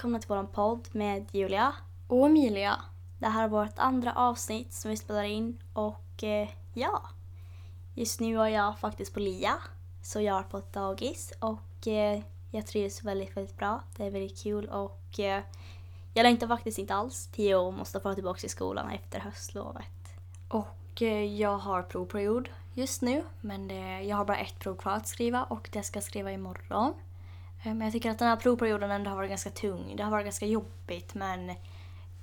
Välkomna till vår podd med Julia. Och Emilia. Det här är vårt andra avsnitt som vi spelar in och eh, ja, just nu är jag faktiskt på LIA, så jag är på ett dagis och eh, jag trivs väldigt, väldigt bra. Det är väldigt kul och eh, jag längtar faktiskt inte alls till att måste få tillbaka till skolan efter höstlovet. Och eh, jag har provperiod just nu, men det, jag har bara ett prov kvar att skriva och det ska jag skriva imorgon. Eh, Men jag tycker att den här provperioden ändå har varit ganska tung. Det har varit ganska jobbigt men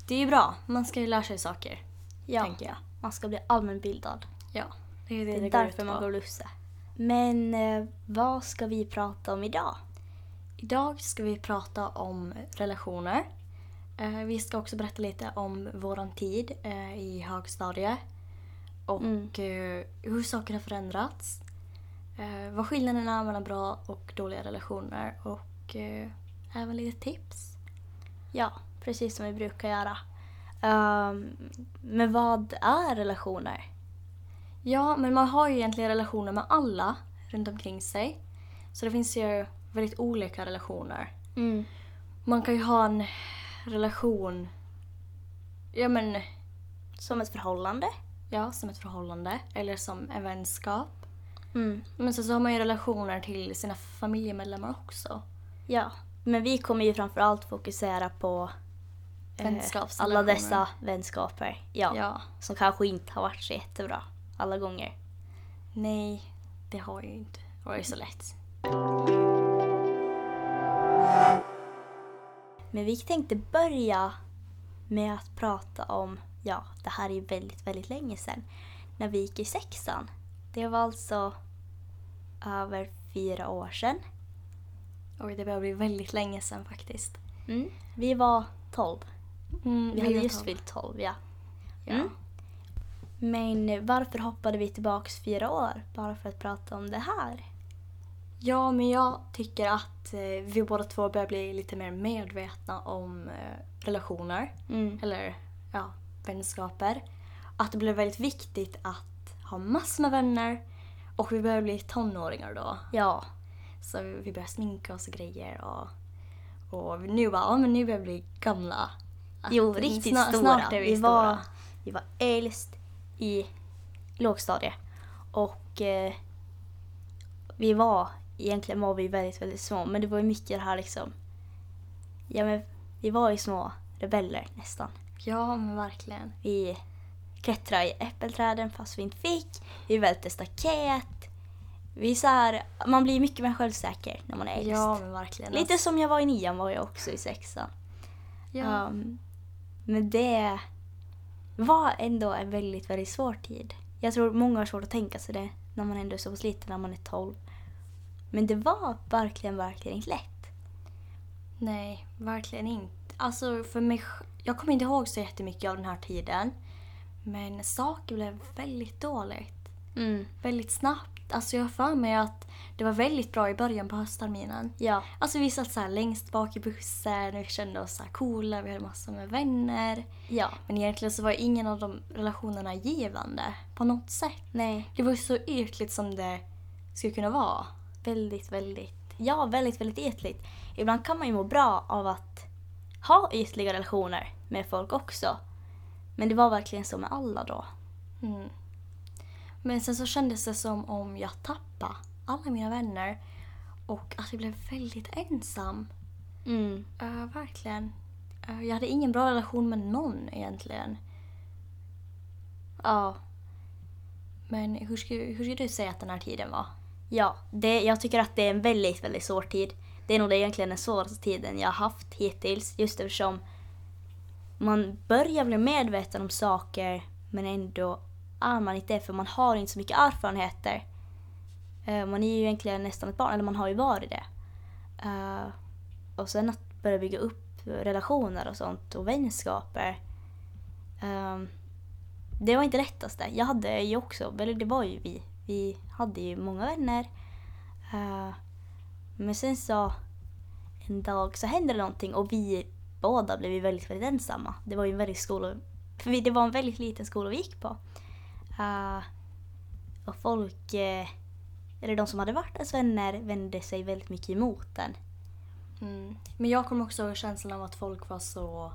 det är ju bra. Man ska ju lära sig saker, Ja, tänker jag. man ska bli allmänbildad. Ja, det är det Det är därför man går. Lusse. Men eh, vad ska vi prata om idag? Idag ska vi prata om relationer. Eh, Vi ska också berätta lite om våran tid eh, i högstadiet. Och Mm. eh, hur saker har förändrats. Eh, Vad skillnaden är mellan bra och dåliga relationer. Och eh, även lite tips. Ja, precis som vi brukar göra. Ehm, men vad är relationer? Ja, men man har ju egentligen relationer med alla runt omkring sig. Så det finns ju väldigt olika relationer. Mm. Man kan ju ha en relation, ja men, Som ett förhållande? ja som ett förhållande eller som en vänskap. Mm. Men sen så har man ju relationer till sina familjemedlemmar också. Ja, men vi kommer ju framförallt fokusera på eh, alla dessa vänskaper. Ja, Ja. Som kanske inte har varit så jättebra alla gånger. Nej, det har ju inte varit så lätt. Men vi tänkte börja med att prata om, ja, det här är ju väldigt, väldigt länge sedan, när vi gick i sexan. Det var alltså över fyra år sedan. Oj, det börjar bli väldigt länge sedan faktiskt. Mm. Vi var tolv. Mm, Vi hade just fyllt tolv, ja. Ja. Mm. Men varför hoppade vi tillbaks fyra år? Bara för att prata om det här? Ja, men jag tycker att eh, vi båda två börjar bli lite mer medvetna om eh, relationer. Mm. Eller ja, vänskaper. Att det blev väldigt viktigt att ha massor med vänner. Och vi börjar bli tonåringar då. Ja, Så vi börjar sminka oss och grejer. Och, och nu bara, ja men nu börjar vi bli gamla. Att jo, riktigt sna- stora. Snart är vi, vi, stora. var, vi var äldst i lågstadiet. Och eh, vi var, egentligen var vi väldigt, väldigt små. Men det var ju mycket det här liksom. Ja men vi var ju små rebeller nästan. Ja, men verkligen. Vi klättrade i äppelträden fast vi inte fick. Vi välte staket. Vi så här, man blir mycket mer självsäker när man är äldst. Ja, men verkligen. Lite som jag var i nian var jag också i sexan. Ja. Um, men det var ändå en väldigt, väldigt svår tid. Jag tror många har svårt att tänka sig det när man ändå är så pass liten, när man är 12. Men det var verkligen, verkligen inte lätt. Nej, verkligen inte. Alltså för mig, jag kommer inte ihåg så jättemycket av den här tiden. Men saker blev väldigt dåligt. Mm. Väldigt snabbt. Alltså jag har för mig att det var väldigt bra i början på höstterminen. Ja. Alltså vi satt så här längst bak i bussen och vi kände oss så här coola, vi hade massor med vänner. Ja. Men egentligen så var ingen av de relationerna givande på något sätt. Nej. Det var ju så ytligt som det skulle kunna vara. Väldigt, väldigt. Ja, väldigt, väldigt ytligt. Ibland kan man ju må bra av att ha ytliga relationer med folk också. Men det var verkligen så med alla då. Mm. Men sen så kändes det som om jag tappade alla mina vänner och att jag blev väldigt ensam. Mm. Uh, verkligen. Eh, jag hade ingen bra relation med någon egentligen. Ja. Men hur skulle, hur skulle du säga att den här tiden var? Ja, det, jag tycker att det är en väldigt, väldigt svår tid. Det är nog egentligen den svåraste tiden jag har haft hittills. Just eftersom man börjar bli medveten om saker men ändå är man inte det för man har inte så mycket erfarenheter. Eh, man är ju egentligen nästan ett barn, eller man har ju varit det. Eh, och sen att börja bygga upp relationer och sånt och vänskaper. Ehm, det var inte lättaste. Jag hade ju också, eller det var ju vi. Vi hade ju många vänner. Eh, men sen så en dag så hände det någonting och vi båda blev ju väldigt, väldigt ensamma. Det var ju en väldigt skola, det var en väldigt liten skola vi gick på. Eh, och folk, eh, eller de som hade varit ens vänner, vände sig väldigt mycket emot den. Mm. Men jag kommer också ihåg känslan av att folk var så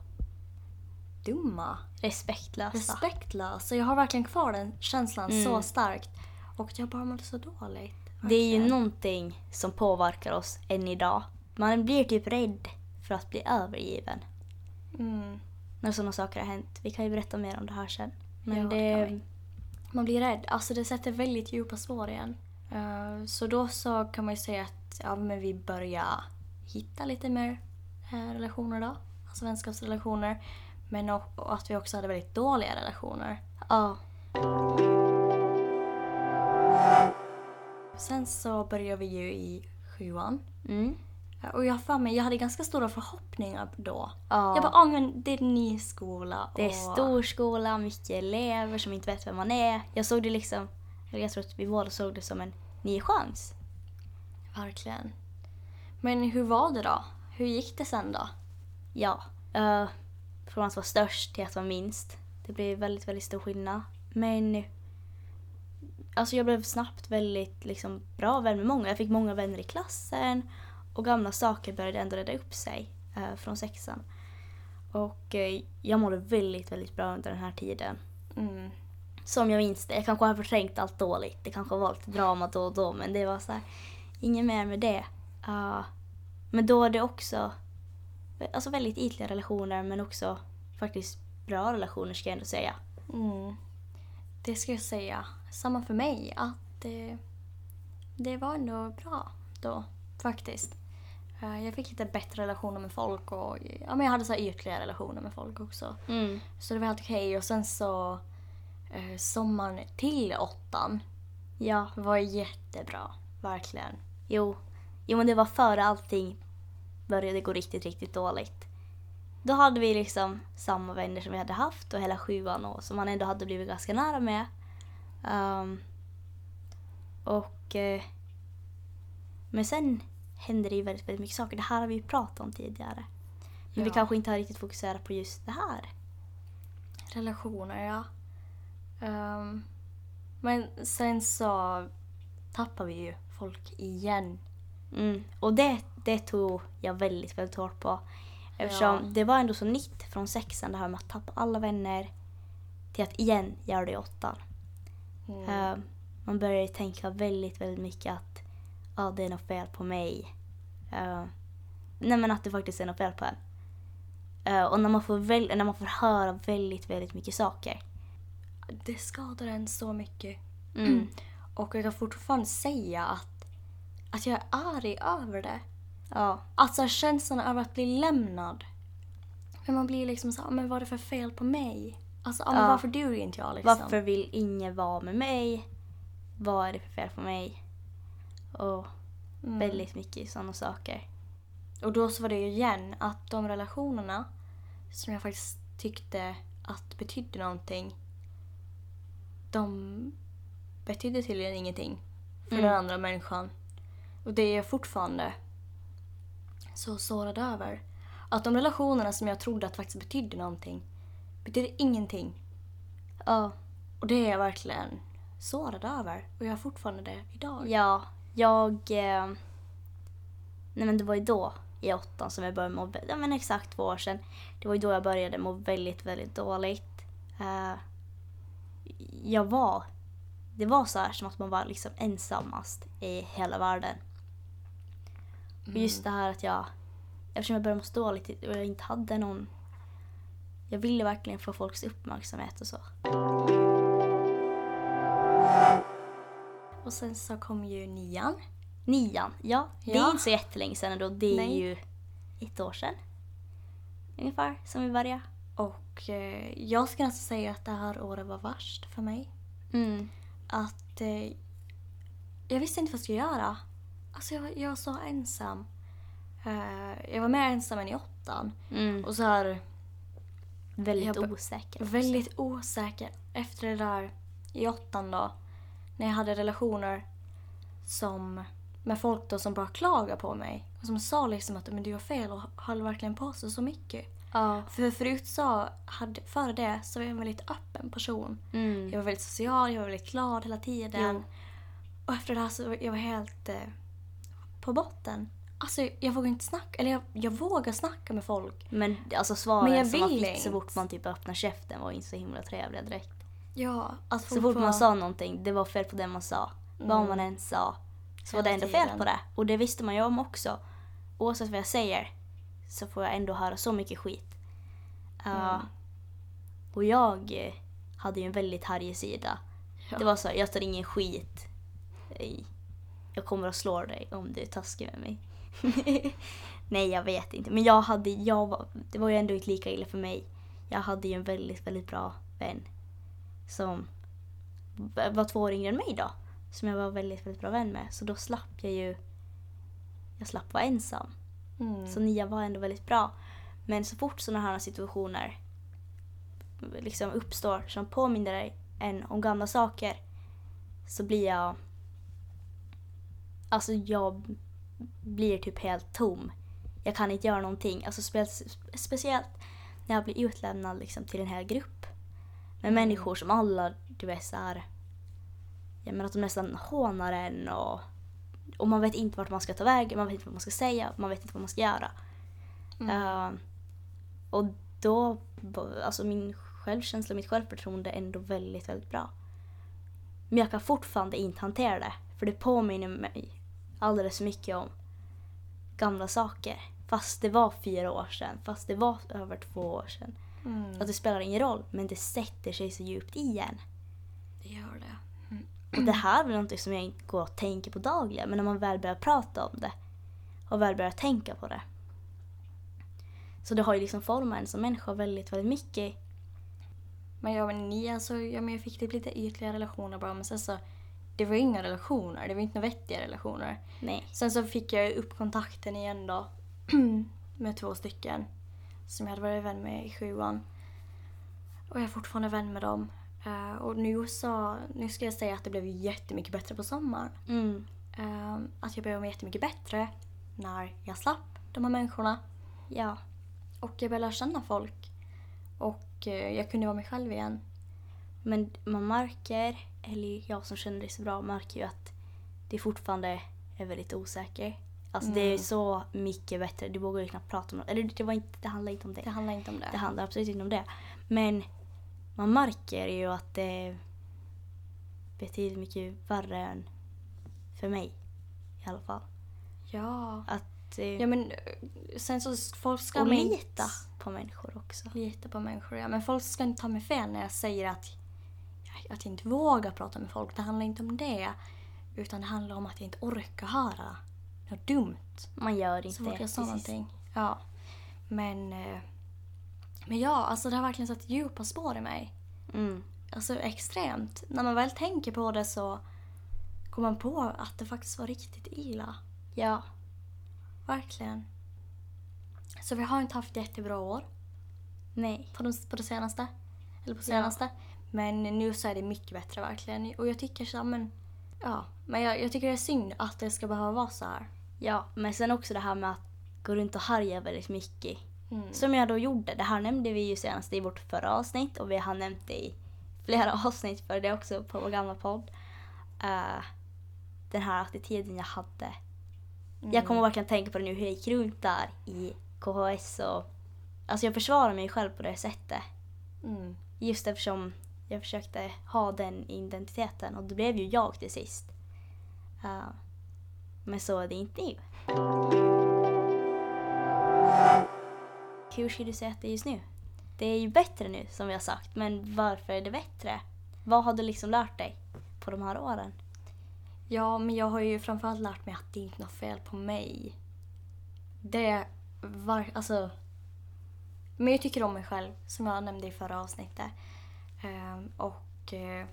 dumma. Respektlösa. Respektlösa. Jag har verkligen kvar den känslan Mm. så starkt. Och jag bara mådde så dåligt. Det är ju Verkligen. någonting som påverkar oss än idag. Man blir typ rädd för att bli övergiven Mm. när sådana saker har hänt. Vi kan ju berätta mer om det här sen. Men Ja, det det... Man blir rädd. Alltså det sätter väldigt djupa spår igen. Eh, så då så kan man ju säga att ja, men vi börjar hitta lite mer eh, relationer då. Alltså vänskapsrelationer. Men och, och att vi också hade väldigt dåliga relationer. Ja. Sen så började vi ju i sjuan. Mm. Eh, Och jag för mig, jag hade ganska stora förhoppningar då. Ja. Jag bara, ah, men det är en ny skola. Det är och- stor skola, mycket elever som inte vet vem man är. Jag såg det liksom, eller jag tror att vi båda såg det som en ny chans. Verkligen. Men hur var det då? Hur gick det sen då? Ja, uh, från att vara störst till att vara minst. Det blev väldigt, väldigt stor skillnad. Men alltså jag blev snabbt väldigt liksom, bra vän med många. Jag fick många vänner i klassen och gamla saker började ändå reda upp sig eh, från sexan. Och eh, jag mådde väldigt, väldigt bra under den här tiden. Mm. Som jag minns det. Jag kanske har förträngt allt dåligt. Det kanske var lite drama då och då men det var så här, inget mer med det. Uh, men då är det också alltså väldigt ytliga relationer men också faktiskt bra relationer ska jag ändå säga. Mm. Det ska jag säga. Samma för mig. Att det, det var ändå bra då, faktiskt. Eh, Jag fick lite bättre relationer med folk och ja, men jag hade så här ytliga relationer med folk också. Mm. Så det var helt okej. Och sen så eh, sommaren till åttan Ja, var jättebra. Verkligen. jo. Jo men det var före allting började gå riktigt, riktigt dåligt. Då hade vi liksom samma vänner som vi hade haft och hela sjuan och som man ändå hade blivit ganska nära med. Ehm, och... eh, men sen hände det ju väldigt, väldigt mycket saker. Det här har vi ju pratat om tidigare. Men vi Ja. kanske inte har riktigt fokuserat på just det här. Relationer, ja. Ehm, men sen så tappar vi ju folk igen. Mm. Och det, det tog jag väldigt, väldigt hårt på. Eftersom Ja. det var ändå så nytt från sexan det här med att tappa alla vänner till att igen göra det i åttan. Mm. Eh, man började tänka väldigt, väldigt mycket att ja, det är något fel på mig. Eh, nej men att det faktiskt är något fel på en. Eh, och när man, får väl, när man får höra väldigt, väldigt mycket saker. Det skadar en så mycket. Mm. Och jag kan fortfarande säga att, att jag är arg över det. Ja, Alltså känslan över att bli lämnad. Men man blir liksom så här, men vad är det för fel på mig? Alltså, men Ja. varför duger inte jag liksom? varför vill ingen vara med mig? Vad är det för fel på mig? Och Mm. väldigt mycket sådana saker. Och då så var det ju igen att de relationerna som jag faktiskt tyckte att betydde någonting. De betydde tydligen ingenting för Mm. den andra människan. Och det är jag fortfarande så sårad över. Att de relationerna som jag trodde att faktiskt betydde någonting betydde ingenting. Ja, Och det är jag verkligen sårad över. Och jag är fortfarande det idag. ja jag... Eh, nej men det var ju då i åttan som jag började må... Ja men exakt två år sedan. Det var ju då jag började må väldigt, väldigt dåligt. Eh, jag var... Det var så här som att man var liksom ensammast i hela världen. Och just det här att jag... Eftersom jag började må så dåligt och jag inte hade någon... Jag ville verkligen få folks uppmärksamhet och så. Och sen så kom ju nian. Nian, ja. Det är Ja. inte så jättelänge sedan ändå. Det är Nej. ju ett år sedan. Ungefär som vi började. Och eh, jag ska nästan säga att det här året var värst för mig. Mm. Att eh, jag visste inte vad jag skulle göra. Alltså jag, var- jag var så ensam. Eh, jag var mer ensam än i åttan. Mm. Och så här Väldigt Jag osäker. också. väldigt osäker efter det där i åttan då. När jag hade relationer som med folk då som bara klagade på mig. Och som sa liksom att men du har fel och höll verkligen på sig så mycket. Ja. För förut så, hade, före det, så var jag en väldigt öppen person. Mm. Jag var väldigt social, jag var väldigt glad hela tiden. Jo. Och efter det här så var jag helt eh, på botten. Alltså jag vågar inte snacka, eller jag, jag vågar snacka med folk. Men alltså svaren Men jag som man fick inte. så fort man typ öppnade käften var inte så himla trevliga direkt. Ja, att Så fort man sa någonting, det var fel på det man sa. Vad man än sa, så var det ändå fel på det. Och det visste man ju om också. Oavsett vad jag säger så får jag ändå höra så mycket skit. Uh, Och jag eh, hade ju en väldigt harrig sida. Ja. Det var så jag tar ingen skit. Jag kommer att slå dig om du är taskig med mig. Nej, jag vet inte. Men jag hade, jag var, det var ju ändå inte lika illa för mig. Jag hade ju en väldigt, väldigt bra vän. Som var två år yngre än mig då. Som jag var väldigt, väldigt bra vän med. Så då slapp jag ju, jag slapp vara ensam. Mm. Så nia var ändå väldigt bra. Men så fort sådana här situationer liksom uppstår som påminner en om gamla saker så blir jag... Alltså jag blir typ helt tom. Jag kan inte göra någonting. Alltså spe, speciellt när jag blir utlämnad liksom till en hel grupp. Med människor som alla, du vet så här, Jag menar att de nästan hånar en och, och man vet inte vart man ska ta vägen, man vet inte vad man ska säga, man vet inte vad man ska göra. Eh, och då, alltså min självkänsla och mitt självförtroende är ändå väldigt, väldigt bra. Men jag kan fortfarande inte hantera det. För det påminner mig alldeles för mycket om gamla saker. Fast det var fyra år sedan, fast det var över två år sedan. Mm. Att det spelar ingen roll, men det sätter sig så djupt i en. Det gör det. Och det här är väl något som jag inte går och tänker på dagligen, men när man väl börjar prata om det och väl börjar tänka på det. Så det har ju liksom format en som människa väldigt, väldigt mycket. Men ja, men ni alltså, ja, men jag fick typ lite ytliga relationer bara, men sen så, det var inga relationer, det var inte några vettiga relationer. Nej. Sen så fick jag upp kontakten igen då med två stycken som jag hade varit vän med i sjuan. Och jag är fortfarande vän med dem. Eh, och nu så, nu ska jag säga att det blev jättemycket bättre på sommaren. Mm. Eh, att jag blev mig jättemycket bättre när jag slapp de här människorna. Ja. Och jag började lära känna folk. Och eh, jag kunde vara mig själv igen. Men man märker, eller jag som känner dig så bra märker ju att det fortfarande är väldigt osäker. Alltså det är Mm. så mycket bättre. Du vågar ju knappt prata om det. Eller det, var inte, det handlar inte om det. Det handlar inte om det. Det handlar absolut inte om det. Men man märker ju att det betydligt mycket värre än för mig. I alla fall. Ja. Att eh, Ja men eh, sen så folk ska och man lita inte- på människor också. Lita på människor, ja. Men folk ska inte ta mig fel när jag säger att, att jag inte vågar prata med folk. Det handlar inte om det. Utan det handlar om att jag inte orkar höra något dumt. Man gör inte Så fort jag sa någonting. Ja. Men, eh, men ja, alltså det har verkligen satt djupa spår i mig. Mm. Alltså extremt. När man väl tänker på det så kommer man på att det faktiskt var riktigt illa. Ja. Verkligen. Så vi har inte haft jättebra år Nej. på, de, på det senaste. Eller på Ja. senaste. Men nu så är det mycket bättre verkligen. Och jag tycker så, men... Ja, men jag, jag tycker det är synd att det ska behöva vara så här. Ja, men sen också det här med att gå runt och harja väldigt mycket. Mm. Som jag då gjorde. Det här nämnde vi ju senast i vårt förra avsnitt och vi har nämnt det i flera avsnitt för det också på vår gamla podd. Eh, den här attityden jag hade. Jag kommer verkligen tänka på det nu hur jag gick runt där i KHS och Alltså jag försvarar mig själv på det sättet. Mm. Just eftersom jag försökte ha den identiteten och det blev ju jag till sist. Eh, men så är det inte nu. Hur skulle du säga att det är just nu? Det är ju bättre nu som vi har sagt, men varför är det bättre? Vad har du liksom lärt dig på de här åren? Ja, men jag har ju framförallt lärt mig att det inte är något fel på mig. Det var, alltså... Men jag tycker om mig själv, som jag nämnde i förra avsnittet. Ehm, och eh,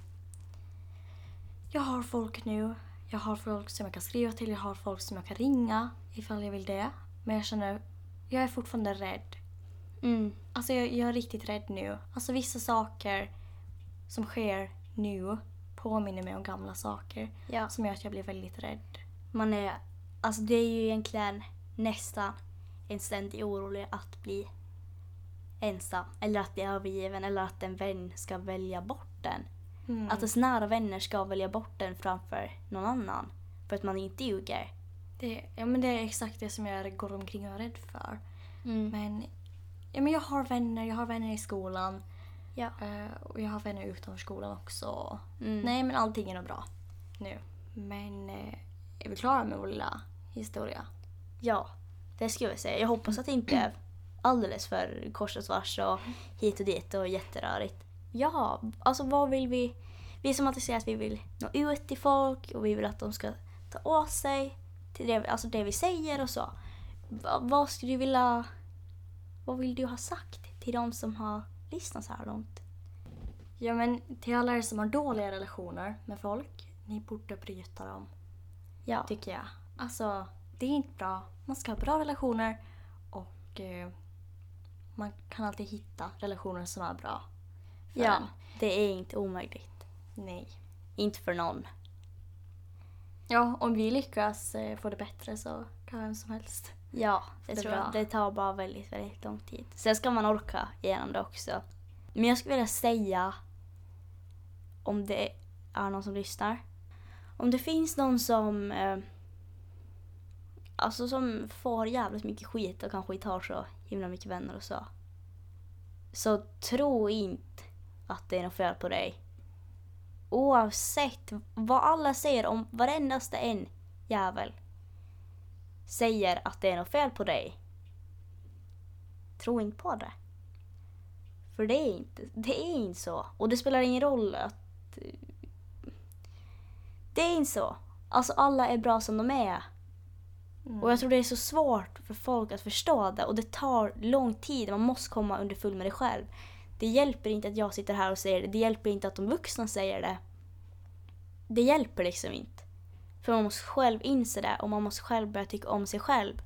jag har folk nu. Jag har folk som jag kan skriva till, jag har folk som jag kan ringa ifall jag vill det. Men jag känner, jag är fortfarande rädd. Mm. Alltså jag, jag är riktigt rädd nu. Alltså vissa saker som sker nu påminner mig om gamla saker. Ja. Som gör att jag blir väldigt rädd. Man är, alltså det är ju egentligen nästan en ständig orolig att bli ensam. Eller att bli övergiven eller att en vän ska välja bort den. Mm. Att ens nära vänner ska välja bort den framför någon annan. För att man inte ljuger. Det, ja, men det är exakt det som jag går omkring och är rädd för. Mm. Men, ja, men jag har vänner, jag har vänner i skolan. Ja. eh, och jag har vänner utanför skolan också. Mm. Nej, men allting är nog bra nu. Men eh, är vi klara med vår lilla historia? Ja, det skulle jag säga. Jag hoppas att det inte är alldeles för kors och tvärs och hit och dit och jätterörigt. Ja, alltså vad vill vi? Vi som alltid säger att vi vill nå ut till folk och vi vill att de ska ta åt sig till det, alltså det vi säger och så. Va, vad skulle du vilja... Vad vill du ha sagt till de som har lyssnat så här långt? Ja, men till alla er som har dåliga relationer med folk, ni borde bryta dem, Ja, tycker jag. Alltså, det är inte bra. Man ska ha bra relationer och eh, man kan alltid hitta relationer som är bra. För ja en. det är inte omöjligt. Nej. Inte för någon. Ja, om vi lyckas eh, få det bättre så kan vem som helst. Ja, det Det tror jag. Det tar bara väldigt, väldigt lång tid. Sen ska man orka igenom det också. Men jag skulle vilja säga, om det är någon som lyssnar. Om det finns någon som eh, alltså som får jävligt mycket skit och kanske inte har så himla mycket vänner och så. Så tro inte att det är något fel på dig. Oavsett vad alla säger om varendaste en jävel säger att det är något fel på dig. Tro inte på det. För det är inte, det är inte så. Och det spelar ingen roll att... Det är inte så. Alltså alla är bra som de är. Mm. Och jag tror det är så svårt för folk att förstå det och det tar lång tid. Man måste komma underfull med det själv. Det hjälper inte att jag sitter här och säger det. Det hjälper inte att de vuxna säger det. Det hjälper liksom inte. För man måste själv inse det och man måste själv börja tycka om sig själv.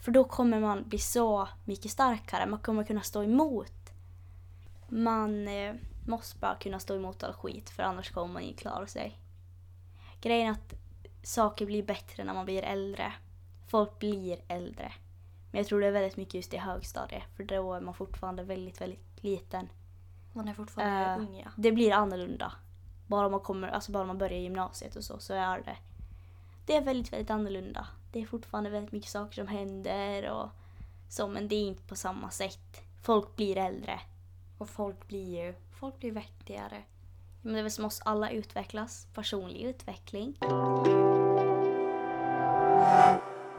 För då kommer man bli så mycket starkare. Man kommer kunna stå emot. Man eh, måste bara kunna stå emot all skit för annars kommer man inte klara sig. Grejen är att saker blir bättre när man blir äldre. Folk blir äldre. Men jag tror det är väldigt mycket just i högstadiet. För då är man fortfarande väldigt, väldigt liten. Man är fortfarande Eh, ung, ja. Det blir annorlunda. Bara man, kommer, alltså bara man börjar gymnasiet och så, så är det. Det är väldigt, väldigt annorlunda. Det är fortfarande väldigt mycket saker som händer och så, men det är inte på samma sätt. Folk blir äldre. Och folk blir ju folk blir vettigare. Men det är väl som oss alla utvecklas. Personlig utveckling.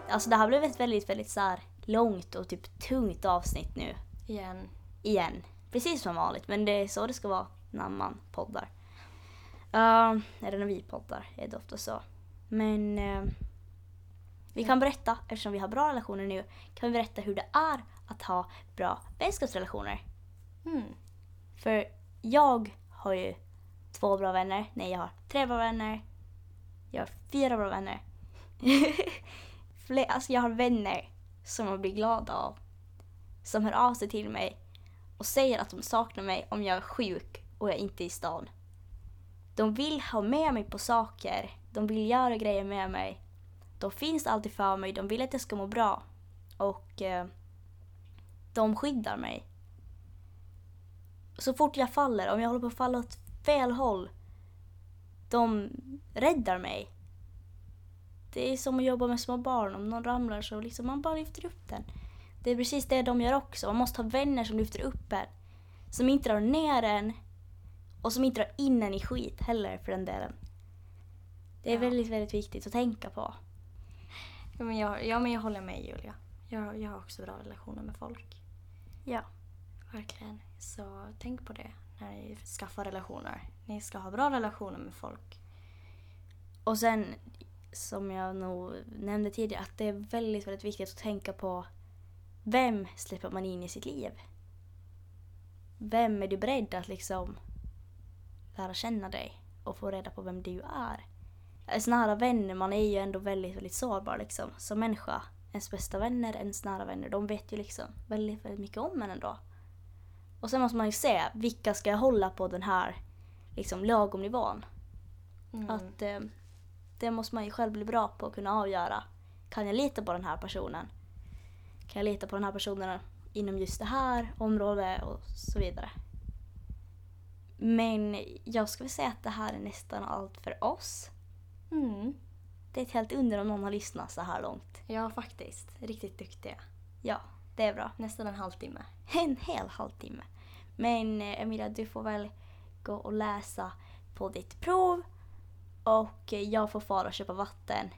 Alltså det här blev ett väldigt, väldigt så långt och typ tungt avsnitt nu. Igen. igen. Precis som vanligt, men det är så det ska vara när man poddar. Uh, eller när vi poddar är det ofta så. Men eh, vi kan berätta, eftersom vi har bra relationer nu, kan vi berätta hur det är att ha bra vänskapsrelationer. Mm. För jag har ju två bra vänner. Nej, jag har tre bra vänner. Jag har fyra bra vänner. Fler, alltså jag har vänner som jag blir glada av. Som hör av sig till mig och säger att de saknar mig om jag är sjuk och jag inte är i stan. De vill ha med mig på saker. De vill göra grejer med mig. De finns alltid för mig. De vill att jag ska må bra. Och eh, de skyddar mig så fort jag faller, om jag håller på att falla åt fel håll, de räddar mig. Det är som att jobba med små barn. Om någon ramlar så liksom man bara lyfter upp den. Det är precis det de gör också. Man måste ha vänner som lyfter upp en. Som inte drar ner en. Och som inte drar in en i skit heller för den delen. Det är Ja. väldigt, väldigt viktigt att tänka på. Ja, men jag, ja, men jag håller med Julia. Jag, jag har också bra relationer med folk. Ja. Verkligen. Så tänk på det när ni skaffar relationer. Ni ska ha bra relationer med folk. Och sen, som jag nog nämnde tidigare, att det är väldigt, väldigt viktigt att tänka på vem släpper man in i sitt liv? Vem är du beredd att liksom lära känna dig och få reda på vem du är? Ens nära vänner, man är ju ändå väldigt, väldigt sårbar liksom som människa. Ens bästa vänner, ens nära vänner, de vet ju liksom väldigt, väldigt mycket om en ändå. Och sen måste man ju se, vilka ska jag hålla på den här liksom lagom nivån? Mm. Att eh, det måste man ju själv bli bra på att kunna avgöra. Kan jag lita på den här personen? Kan jag lita på den här personen inom just det här området och så vidare. Men jag skulle säga att det här är nästan allt för oss. Mm. det är ett helt under om någon har lyssnat så här långt. Ja, faktiskt. Riktigt duktiga. Ja, det är bra. Nästan en halvtimme. En hel halvtimme. Men eh, Emilia, du får väl gå och läsa på ditt prov och jag får fara och köpa vatten.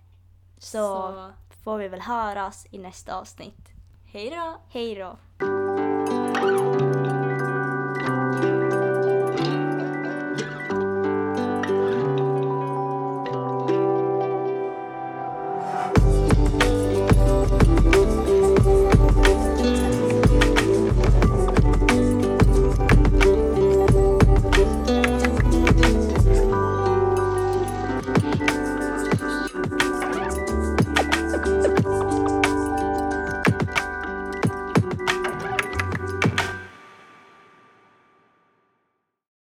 Så, Så- får vi väl höras i nästa avsnitt. Hej då! Hej då!